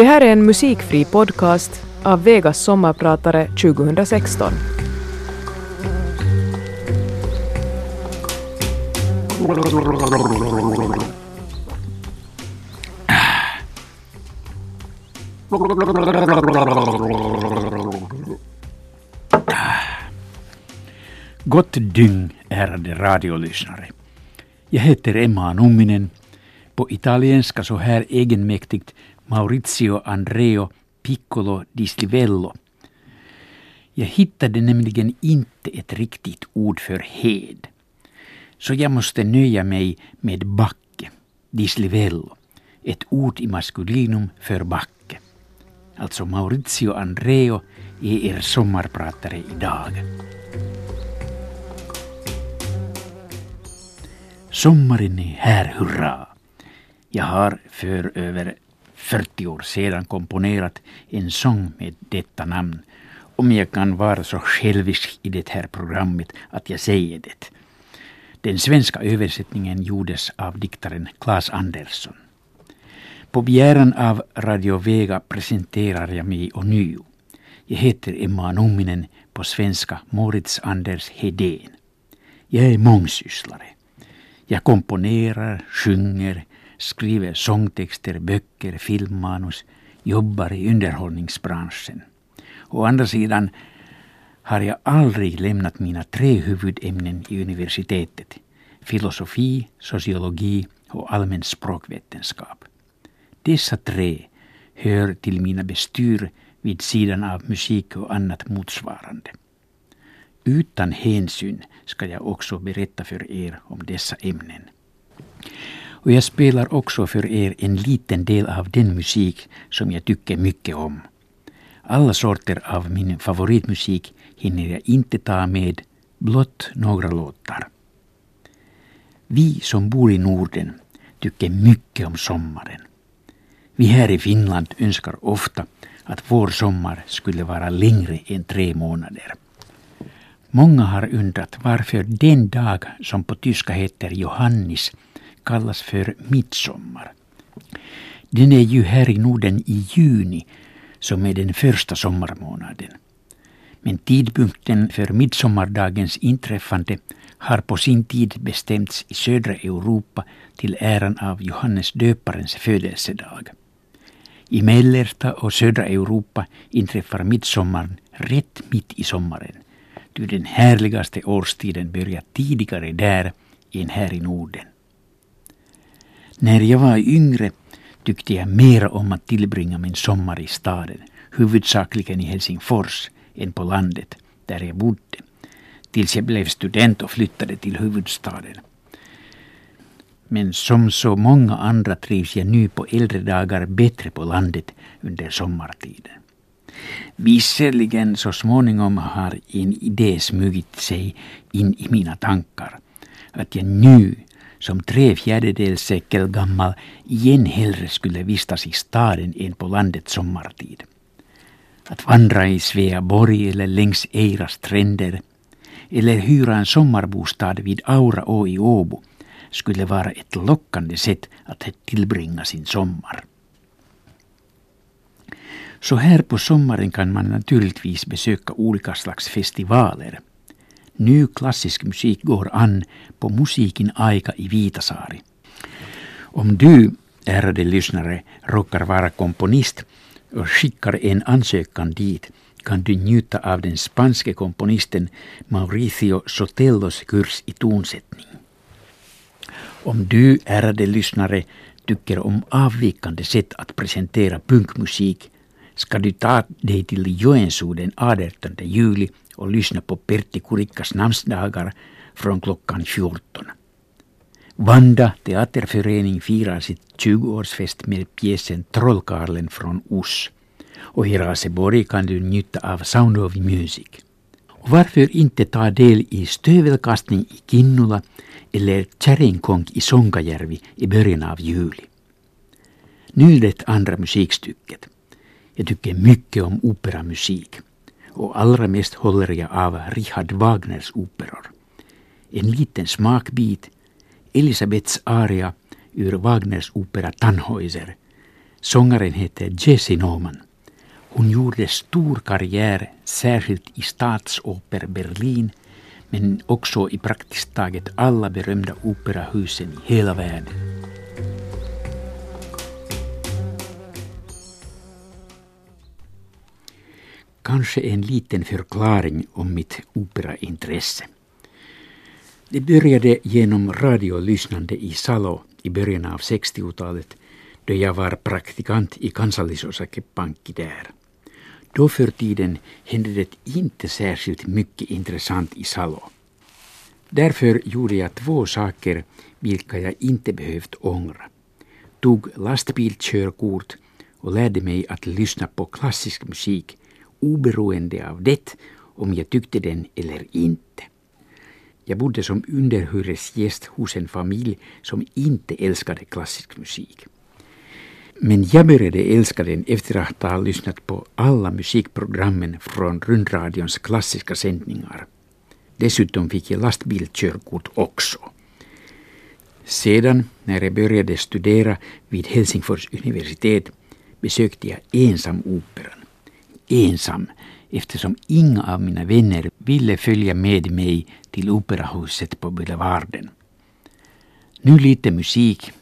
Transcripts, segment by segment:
Det här är en musikfri podcast av Vegas sommarpratare 2016. Gott dygn, ärade radiolyssnare. Jag heter Emma Numminen. På italienska så här egenmäktigt Maurizio Andreo Piccolo di Slivello. Jag hittade nämligen inte ett riktigt ord för hed. Så jag måste nöja mig med backe, dislivello, ett ord i maskulinum för backe. Alltså Maurizio Andreo är er sommarpratare idag. Sommaren är här, hurra! Jag har för över 40 år sedan komponerat en sång med detta namn. Om jag kan vara så självisk i det här programmet att jag säger det. Den svenska översättningen gjordes av diktaren Claes Andersson. På begäran av Radio Vega presenterar jag mig ånyo. Jag heter Emma Numminen, på svenska Moritz Anders Hedén. Jag är mångsysslare. Jag komponerar, sjunger, skriver sångtexter, böcker, filmmanus, jobbar i underhållningsbranschen. Å andra sidan har jag aldrig lämnat mina tre huvudämnen i universitetet. Filosofi, sociologi och allmän språkvetenskap. Dessa tre hör till mina bestyr vid sidan av musik och annat motsvarande. Utan hänsyn ska jag också berätta för er om dessa ämnen. Och jag spelar också för er en liten del av den musik som jag tycker mycket om. Alla sorter av min favoritmusik hinner jag inte ta med, blott några låtar. Vi som bor i Norden tycker mycket om sommaren. Vi här i Finland önskar ofta att vår sommar skulle vara längre än tre månader. Många har undrat varför den dag som på tyska heter Johannis kallas för midsommar. Den är ju här i Norden i juni som är den första sommarmånaden. Men tidpunkten för midsommardagens inträffande har på sin tid bestämts i södra Europa till äran av Johannes döparens födelsedag. I mellersta och södra Europa inträffar midsommaren rätt mitt i sommaren. Ty den härligaste årstiden börjar tidigare där än här i Norden. När jag var yngre tyckte jag mer om att tillbringa min sommar i staden, huvudsakligen i Helsingfors, än på landet, där jag bodde, tills jag blev student och flyttade till huvudstaden. Men som så många andra trivs jag nu på äldre dagar bättre på landet under sommartiden. Visserligen så småningom har en idé smugit sig in i mina tankar. Att jag nu som tre fjärdedels sekel gammal igen hellre skulle vistas i staden än på landet sommartid. Att vandra i Sveaborg eller längs Eiras stränder eller hyra en sommarbostad vid Aura i Åbo skulle vara ett lockande sätt att tillbringa sin sommar. Så här på sommaren kan man naturligtvis besöka olika slags festivaler. Ny klassisk musik går an på Musikin aika i Vitasaari. Om du, ärade lyssnare, råkar vara komponist och skickar en ansökan dit kan du njuta av den spanske komponisten Mauricio Sotellos kurs i tonsättning. Om du, ärade lyssnare, tycker om avvikande sätt att presentera punkmusik ska du ta dig till Joensuu den 18 juli och lyssna på Pertti Kurikkas namnsdagar från klockan 14. Vanda teaterförening firar sitt 20-årsfest med pjäsen Trollkarlen från Oss. Och i Raseborg kan du njuta av Sound of Music. Och varför inte ta del i stövelkastning i Kinnula eller kärringkonk i Sonkajärvi i början av juli. Nu det andra musikstycket. Jag tycker mycket om operamusik och allra mest håller jag av Richard Wagners operor. En liten smakbit, Elisabeths aria ur Wagners opera Tannhäuser, Sångaren heter Jessie Norman. Hon gjorde stor karriär särskilt i Statsoper Berlin men också i praktiskt taget alla berömda operahusen i hela världen. Kanske en liten förklaring om mitt operaintresse. Det började genom radiolyssnande i Salo i början av 60-talet då jag var praktikant i kansallisosakepankki där. Då för tiden hände det inte särskilt mycket intressant i Salo. Därför gjorde jag två saker vilka jag inte behövt ångra. Tog lastbilkörkort och lärde mig att lyssna på klassisk musik oberoende av det om jag tyckte den eller inte. Jag bodde som underhyresgäst hos en familj som inte älskade klassisk musik. Men jag började älska den efter att ha lyssnat på alla musikprogrammen från rundradions klassiska sändningar. Dessutom fick jag lastbilkörkort också. Sedan, när jag började studera vid Helsingfors universitet, besökte jag ensam operan. Ensam, eftersom inga av mina vänner ville följa med mig till operahuset på Boulevarden. Nu lite musik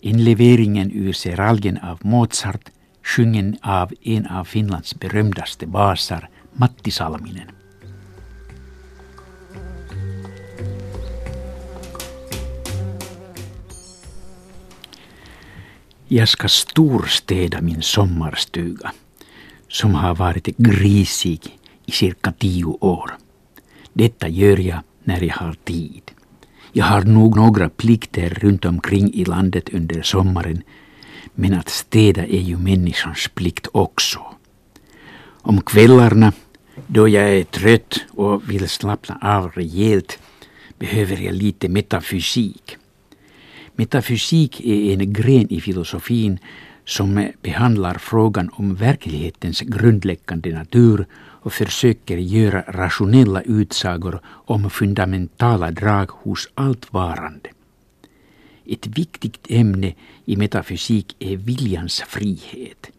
Inleveringen ur Seralgen av Mozart sjungen av en av Finlands berömdaste basar, Matti Salminen. Jag ska storstäda min sommarstuga som har varit grisig i cirka tio år. Detta gör jag när jag har tid. Jag har nog några plikter runt omkring i landet under sommaren, men att städa är ju människans plikt också. Om kvällarna, då jag är trött och vill slappna av rejält, behöver jag lite metafysik. Metafysik är en gren i filosofin som behandlar frågan om verklighetens grundläggande natur och försöker göra rationella utsagor om fundamentala drag hos allt varande. Ett viktigt ämne i metafysik är viljans frihet.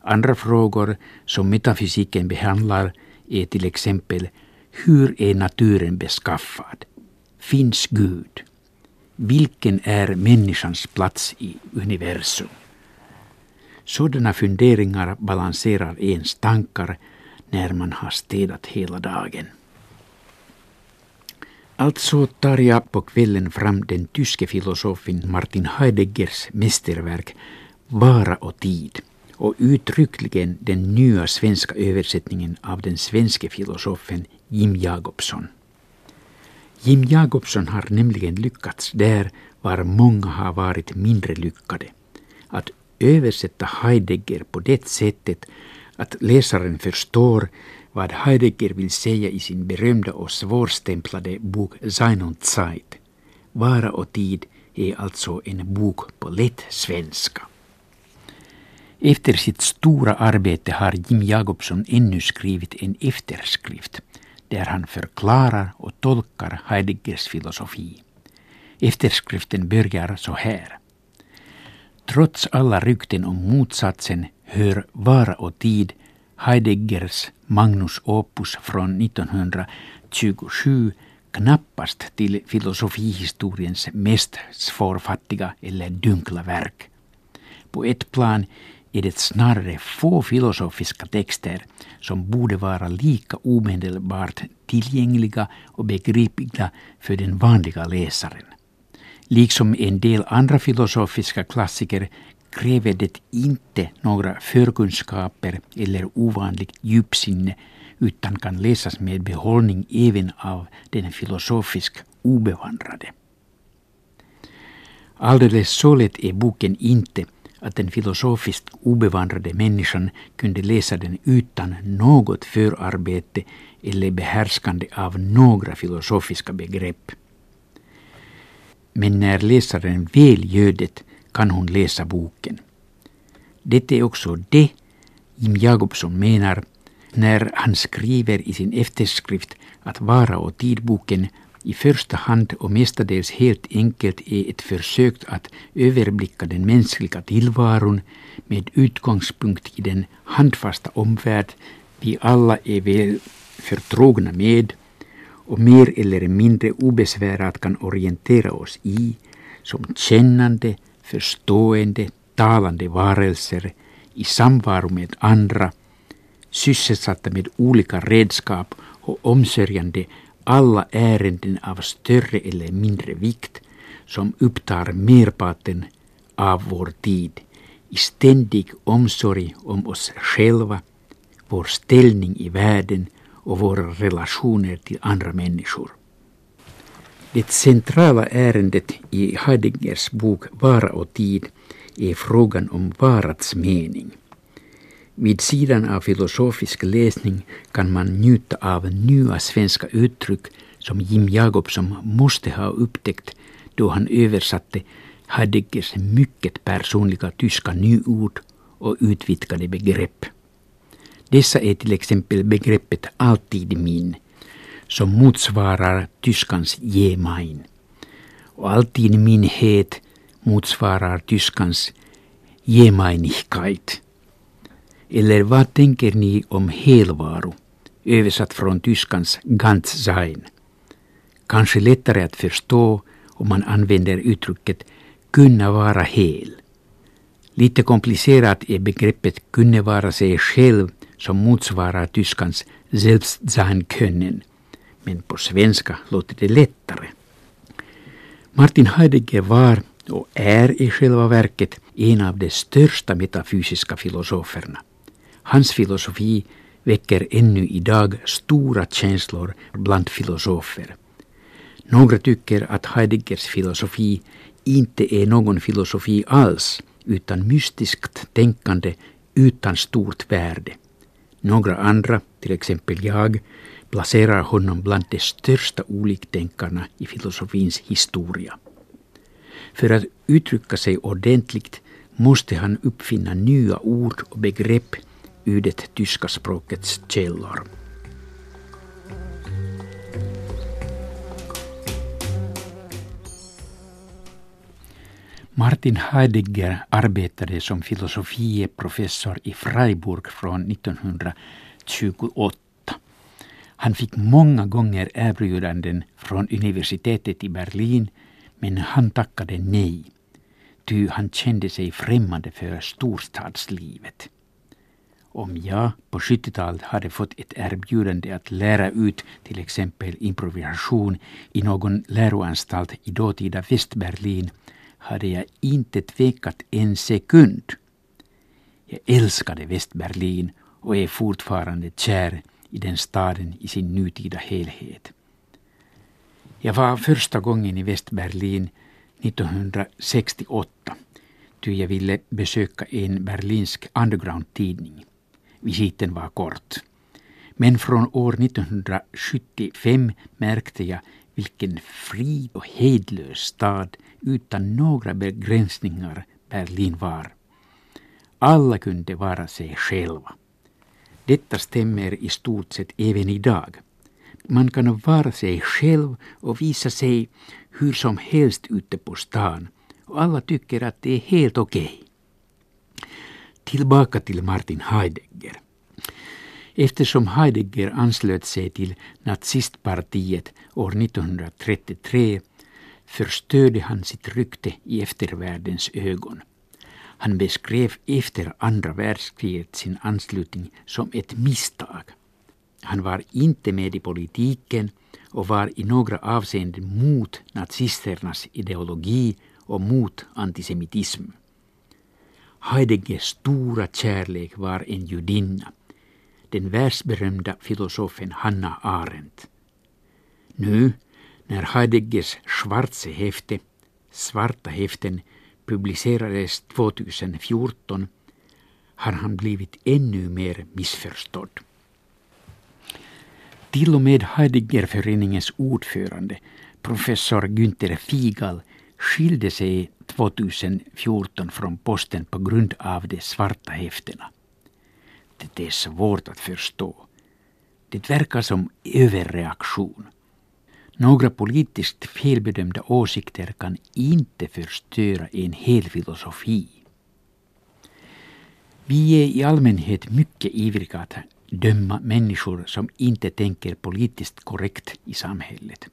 Andra frågor som metafysiken behandlar är till exempel hur är naturen beskaffad? Finns Gud? Vilken är människans plats i universum? Sådana funderingar balanserar ens tankar när man har städat hela dagen. Alltså tar jag på kvällen fram den tyske filosofen Martin Heideggers mästerverk Vara och tid och uttryckligen den nya svenska översättningen av den svenske filosofen Jim Jacobson. Jim Jacobson har nämligen lyckats där var många har varit mindre lyckade. Att översätta Heidegger på det sättet att läsaren förstår vad Heidegger vill säga i sin berömda och svårstämplade bok Sein und Zeit. Vara och tid är alltså en bok på lätt svenska. Efter sitt stora arbete har Jim Jacobson ännu skrivit en efterskrift där han förklarar och tolkar Heideggers filosofi. Efterskriften börjar så här. Trots alla rykten om motsatsen hör Vara och tid Heideggers Magnus Opus från 1927 knappast till filosofihistoriens mest svårfattiga eller dunkla verk. På ett plan är det snarare få filosofiska texter som borde vara lika omedelbart tillgängliga och begripliga för den vanliga läsaren. Liksom en del andra filosofiska klassiker kräver det inte några förkunskaper eller ovanligt djupsinne utan kan läsas med behållning även av den filosofiskt obevandrade. Alldeles så lätt är boken inte att den filosofiskt obevandrade människan kunde läsa den utan något förarbete eller behärskande av några filosofiska begrepp. Men när läsaren väl gör det kan hon läsa boken. Det är också det Jim Jakobsson menar när han skriver i sin efterskrift att Vara och tidboken i första hand och mestadels helt enkelt är ett försök att överblicka den mänskliga tillvaron med utgångspunkt i den handfasta omvärld vi alla är väl förtrogna med och mer eller mindre obesvärat kan orientera oss i som kännande, förstående, talande varelser i samvaro med andra, sysselsatta med olika redskap och omsörjande alla ärenden av större eller mindre vikt som upptar merparten av vår tid i ständig omsorg om oss själva, vår ställning i världen och våra relationer till andra människor. Det centrala ärendet i Heideggers bok Vara och tid är frågan om varats mening. Vid sidan av filosofisk läsning kan man njuta av nya svenska uttryck som Jim Jacobsson måste ha upptäckt då han översatte Heideggers mycket personliga tyska nyord och utvidgade begrepp. Dessa är till exempel begreppet alltid min, som motsvarar tyskans je mein. Och alltid minhet motsvarar tyskans Gemeinigkeit. Eller vad tänker ni om helvaro, översatt från tyskans ”ganz sein”? Kanske lättare att förstå om man använder uttrycket kunna vara hel. Lite komplicerat är begreppet kunna vara sig själv som motsvarar tyskans selbstsein können. Men på svenska låter det lättare. Martin Heidegger var och är i själva verket en av de största metafysiska filosoferna. Hans filosofi väcker ännu idag stora känslor bland filosofer. Några tycker att Heideggers filosofi inte är någon filosofi alls utan mystiskt tänkande utan stort värde. Några andra, till exempel jag, placerar honom bland de största oliktänkarna i filosofins historia. För att uttrycka sig ordentligt måste han uppfinna nya ord och begrepp ur det tyska språkets källor. Martin Heidegger arbetade som filosofieprofessor i Freiburg från 1928. Han fick många gånger erbjudanden från universitetet i Berlin men han tackade nej, ty han kände sig främmande för storstadslivet. Om jag på 70-talet hade fått ett erbjudande att lära ut till exempel improvisation i någon läroanstalt i dåtida Västberlin hade jag inte tvekat en sekund. Jag älskade Västberlin och är fortfarande kär i den staden i sin nutida helhet. Jag var första gången i Västberlin 1968 ty jag ville besöka en berlinsk underground-tidning. Visiten var kort. Men från år 1975 märkte jag vilken fri och hejdlös stad utan några begränsningar Berlin var. Alla kunde vara sig själva. Detta stämmer i stort sett även idag. Man kan vara sig själv och visa sig hur som helst ute på stan och alla tycker att det är helt okej. Okay. Tillbaka till Martin Heidegger. Eftersom Heidegger anslöt sig till nazistpartiet år 1933 förstörde han sitt rykte i eftervärldens ögon. Han beskrev efter andra världskriget sin anslutning som ett misstag. Han var inte med i politiken och var i några avseenden mot nazisternas ideologi och mot antisemitism. Heideggers stora kärlek var en judinna, den världsberömda filosofen Hanna Arendt. Nu, när Heideggers Schwarze häfte, Svarta häften, publicerades 2014 har han blivit ännu mer missförstådd. Till och med Heideggerföreningens ordförande, professor Günther Figal, skilde sig 2014 från posten på grund av de svarta häftena. Det är svårt att förstå. Det verkar som överreaktion. Några politiskt felbedömda åsikter kan inte förstöra en hel filosofi. Vi är i allmänhet mycket ivriga att döma människor som inte tänker politiskt korrekt i samhället.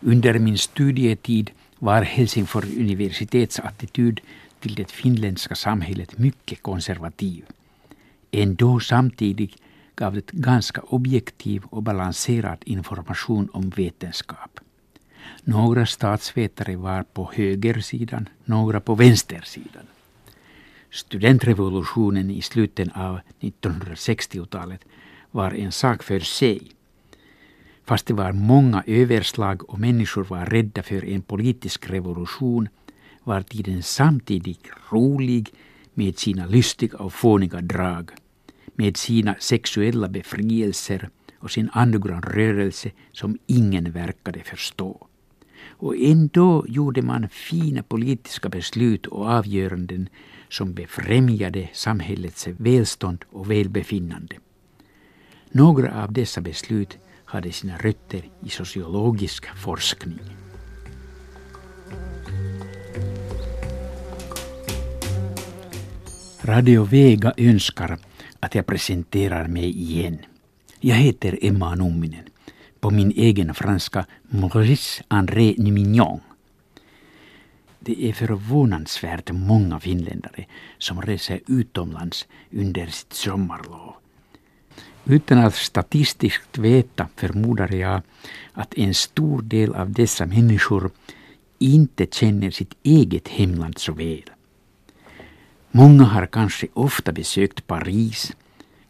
Under min studietid var Helsingfors universitets attityd till det finländska samhället mycket konservativ. Ändå samtidigt gav det ganska objektiv och balanserad information om vetenskap. Några statsvetare var på högersidan, några på vänstersidan. Studentrevolutionen i slutet av 1960-talet var en sak för sig. Fast det var många överslag och människor var rädda för en politisk revolution var tiden samtidigt rolig med sina lystiga och fåniga drag, med sina sexuella befrielser och sin underground-rörelse som ingen verkade förstå. Och ändå gjorde man fina politiska beslut och avgöranden som befrämjade samhällets välstånd och välbefinnande. Några av dessa beslut hade sina rötter i sociologisk forskning. Radio Vega önskar att jag presenterar mig igen. Jag heter Emma Numminen. På min egen franska Maurice André Numignon. Det är förvånansvärt många finländare som reser utomlands under sitt sommarlov. Utan att statistiskt veta förmodar jag att en stor del av dessa människor inte känner sitt eget hemland så väl. Många har kanske ofta besökt Paris,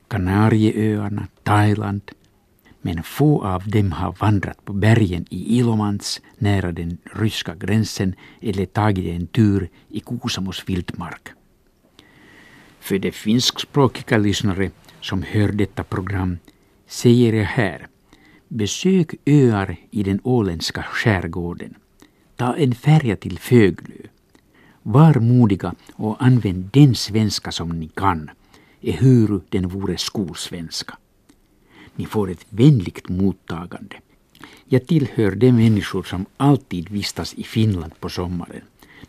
Kanarieöarna, Thailand, men få av dem har vandrat på bergen i Ilomans nära den ryska gränsen eller tagit en tur i Kuusamos vildmark. För de finskspråkiga lyssnare som hör detta program säger jag här Besök öar i den åländska skärgården. Ta en färja till Föglö. Var modiga och använd den svenska som ni kan, ehuru den vore skolsvenska. Ni får ett vänligt mottagande. Jag tillhör de människor som alltid vistas i Finland på sommaren.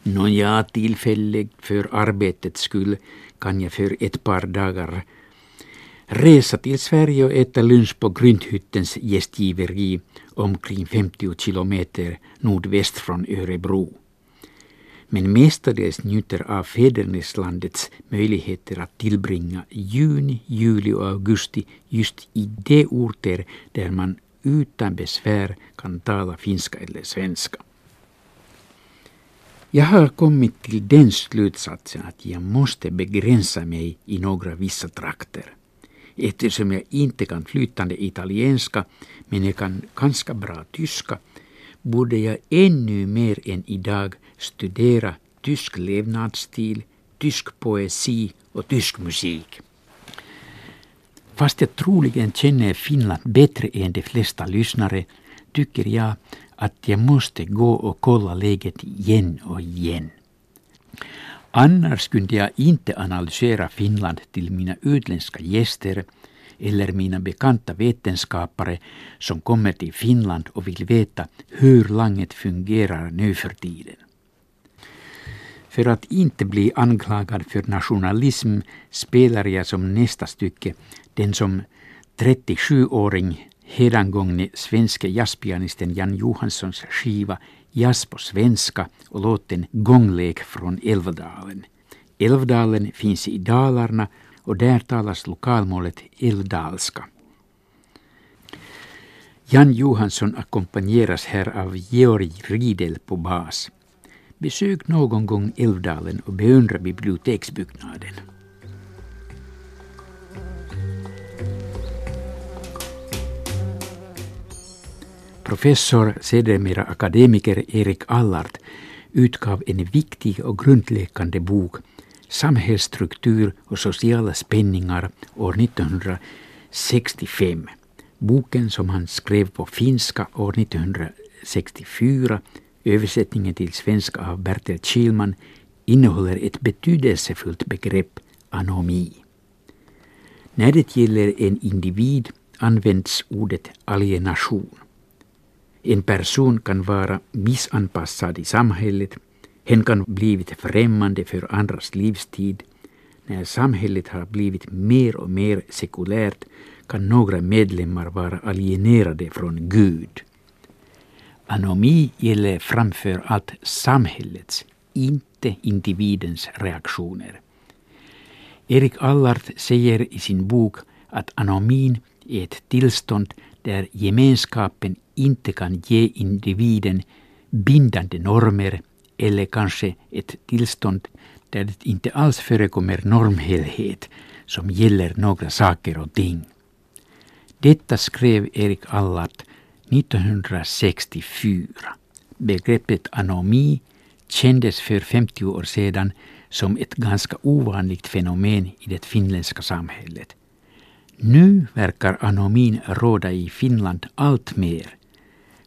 Nåja, tillfälligt för arbetets skull kan jag för ett par dagar resa till Sverige och äta lunch på Gründhyttens gästgiveri omkring 50 kilometer nordväst från Örebro. Men mestadels njuter av fäderneslandets möjligheter att tillbringa juni, juli och augusti just i de orter där man utan besvär kan tala finska eller svenska. Jag har kommit till den slutsatsen att jag måste begränsa mig i några vissa trakter. Eftersom jag inte kan flytande italienska men jag kan ganska bra tyska borde jag ännu mer än idag studera tysk levnadsstil, tysk poesi och tysk musik. Fast jag troligen känner Finland bättre än de flesta lyssnare tycker jag att jag måste gå och kolla läget igen och igen. Annars kunde jag inte analysera Finland till mina utländska gäster eller mina bekanta vetenskapare som kommer till Finland och vill veta hur landet fungerar nu för tiden. För att inte bli anklagad för nationalism spelar jag som nästa stycke den som 37-åring hedangångne svenske jazzpianisten Jan Johanssons skiva Jazz på svenska och låten Gånglek från Älvdalen. Älvdalen finns i Dalarna och där talas lokalmålet älvdalska. Jan Johansson ackompanjeras här av Georg Riedel på bas. Besök någon gång Älvdalen och beundra biblioteksbyggnaden. Professor, sedermera akademiker Erik Allard utgav en viktig och grundläggande bok Samhällsstruktur och sociala spänningar år 1965. Boken som han skrev på finska år 1964, översättningen till svenska av Bertil Kihlman, innehåller ett betydelsefullt begrepp, anomi. När det gäller en individ används ordet alienation. En person kan vara missanpassad i samhället, hen kan blivit främmande för andras livstid. När samhället har blivit mer och mer sekulärt kan några medlemmar vara alienerade från Gud. Anomi gäller framför allt samhällets, inte individens reaktioner. Erik Allard säger i sin bok att anomin är ett tillstånd där gemenskapen inte kan ge individen bindande normer eller kanske ett tillstånd där det inte alls förekommer normhelhet som gäller några saker och ting. Detta skrev Erik Allard 1964. Begreppet anomi kändes för 50 år sedan som ett ganska ovanligt fenomen i det finländska samhället. Nu verkar anomin råda i Finland allt mer,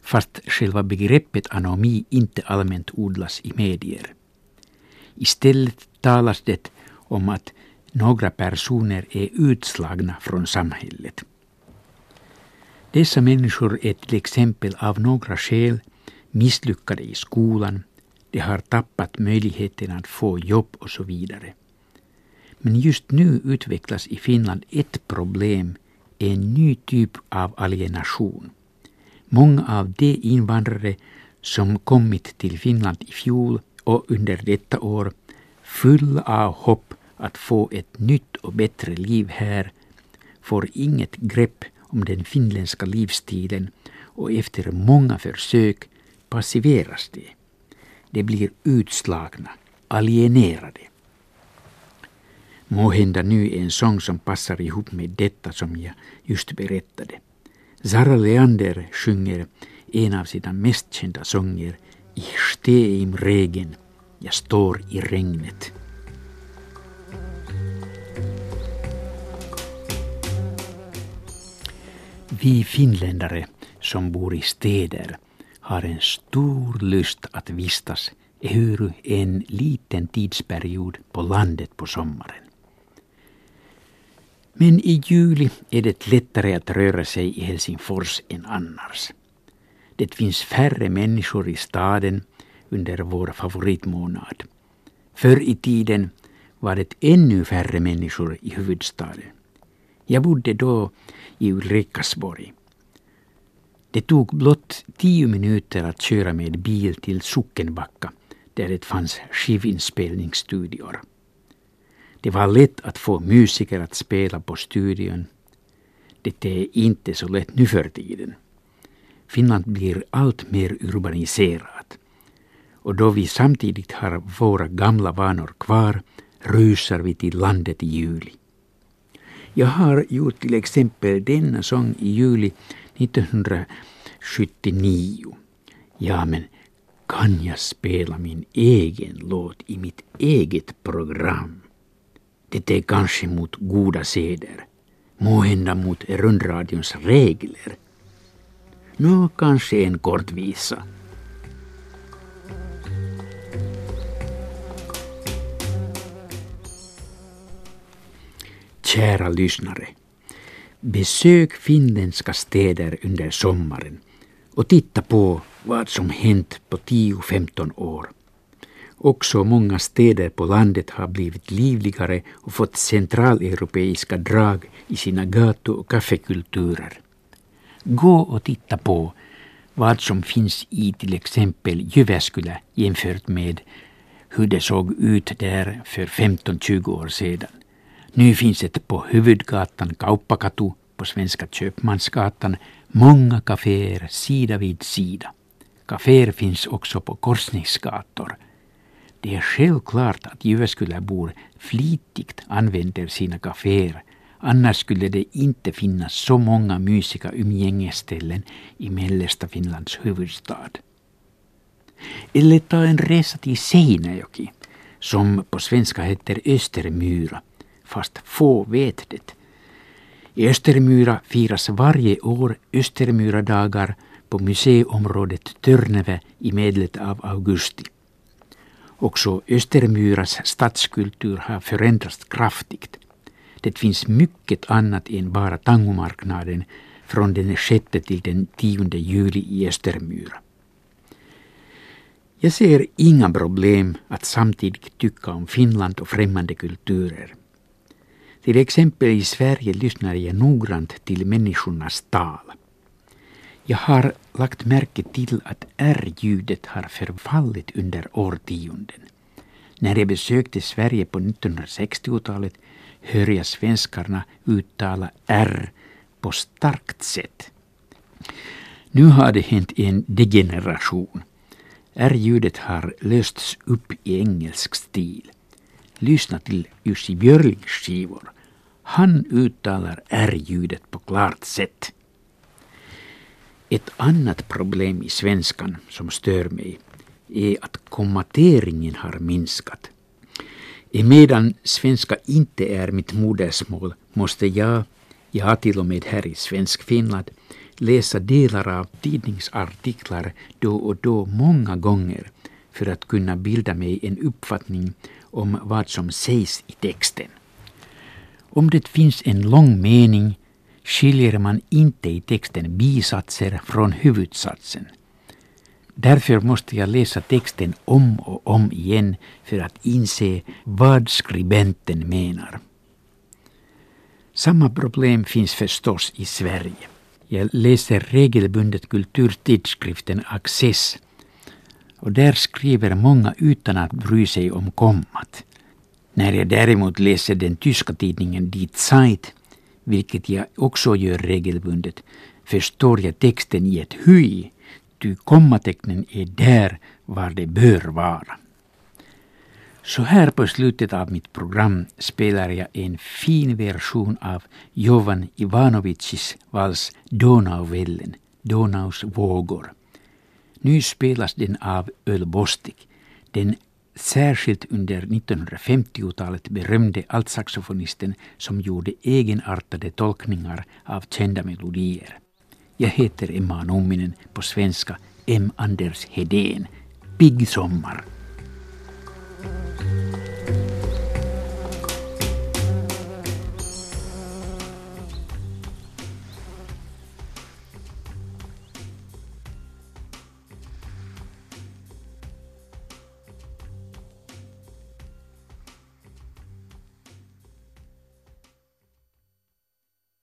fast själva begreppet anomi inte allmänt odlas i medier. Istället talas det om att några personer är utslagna från samhället. Dessa människor är till exempel av några skäl misslyckade i skolan, de har tappat möjligheten att få jobb och så vidare. Men just nu utvecklas i Finland ett problem, en ny typ av alienation. Många av de invandrare som kommit till Finland i fjol och under detta år, fulla av hopp att få ett nytt och bättre liv här, får inget grepp om den finländska livsstilen och efter många försök passiveras de. De blir utslagna, alienerade. Måhända nu en sång som passar ihop med detta som jag just berättade. Zara Leander sjunger en av sina mest kända sånger Ich stehe im Regen, jag står i regnet. Vi finländare som bor i städer har en stor lust att vistas ehuru en liten tidsperiod på landet på sommaren. Men i juli är det lättare att röra sig i Helsingfors än annars. Det finns färre människor i staden under vår favoritmånad. Förr i tiden var det ännu färre människor i huvudstaden. Jag bodde då i Ulrikasborg. Det tog blott tio minuter att köra med bil till Sockenbacka där det fanns skivinspelningsstudior. Det var lätt att få musiker att spela på studion. Det är inte så lätt nu för tiden. Finland blir allt mer urbaniserat. Och då vi samtidigt har våra gamla vanor kvar rusar vi till landet i juli. Jag har gjort till exempel denna sång i juli 1979. Ja, men kan jag spela min egen låt i mitt eget program? Det är kanske mot goda seder, måhända mot rundradions regler. Nå, kanske en kort visa. Kära lyssnare. Besök finländska städer under sommaren och titta på vad som hänt på 10-15 år. Också många städer på landet har blivit livligare och fått centraleuropeiska drag i sina gatu och kaffekulturer. Gå och titta på vad som finns i till exempel Jyväskylä jämfört med hur det såg ut där för 15-20 år sedan. Nu finns det på huvudgatan Kauppakatu på Svenska Köpmansgatan många kaféer sida vid sida. Kaféer finns också på korsningsgator. Det är självklart att Jyväskyläbor flitigt använder sina kaféer annars skulle det inte finnas så många mysiga umgängesställen i mellersta Finlands huvudstad. Eller ta en resa till Seinäjoki, som på svenska heter Östermyra fast få vet det. I Östermyra firas varje år Östermyradagar på museiområdet Törneve i medlet av augusti. Också Östermyras stadskultur har förändrats kraftigt. Det finns mycket annat än bara tangomarknaden från den 6 till den 10 juli i Östermyra. Jag ser inga problem att samtidigt tycka om Finland och främmande kulturer. Till exempel i Sverige lyssnar jag noggrant till människornas tal. Jag har lagt märke till att R-ljudet har förfallit under årtionden. När jag besökte Sverige på 1960-talet hör jag svenskarna uttala R på starkt sätt. Nu har det hänt en degeneration. R-ljudet har lösts upp i engelsk stil. Lyssna till Jussi Björlings skivor. Han uttalar R-ljudet på klart sätt. Ett annat problem i svenskan som stör mig är att kommateringen har minskat. Emedan svenska inte är mitt modersmål måste jag, ja till och med här i Svensk Finland, läsa delar av tidningsartiklar då och då många gånger för att kunna bilda mig en uppfattning om vad som sägs i texten. Om det finns en lång mening skiljer man inte i texten bisatser från huvudsatsen. Därför måste jag läsa texten om och om igen för att inse vad skribenten menar. Samma problem finns förstås i Sverige. Jag läser regelbundet kulturtidskriften Access och där skriver många utan att bry sig om kommat. När jag däremot läser den tyska tidningen Die Zeit, vilket jag också gör regelbundet, förstår jag texten i ett hy, ty kommatecknen är där var det bör vara. Så här på slutet av mitt program spelar jag en fin version av Jovan Ivanovicis vals Donauvällen, Donaus vågor. Nu spelas den av Öl Bostik, den särskilt under 1950-talet berömde altsaxofonisten som gjorde egenartade tolkningar av kända melodier. Jag heter Emma Numminen, på svenska M. Anders Hedén. Pigg sommar!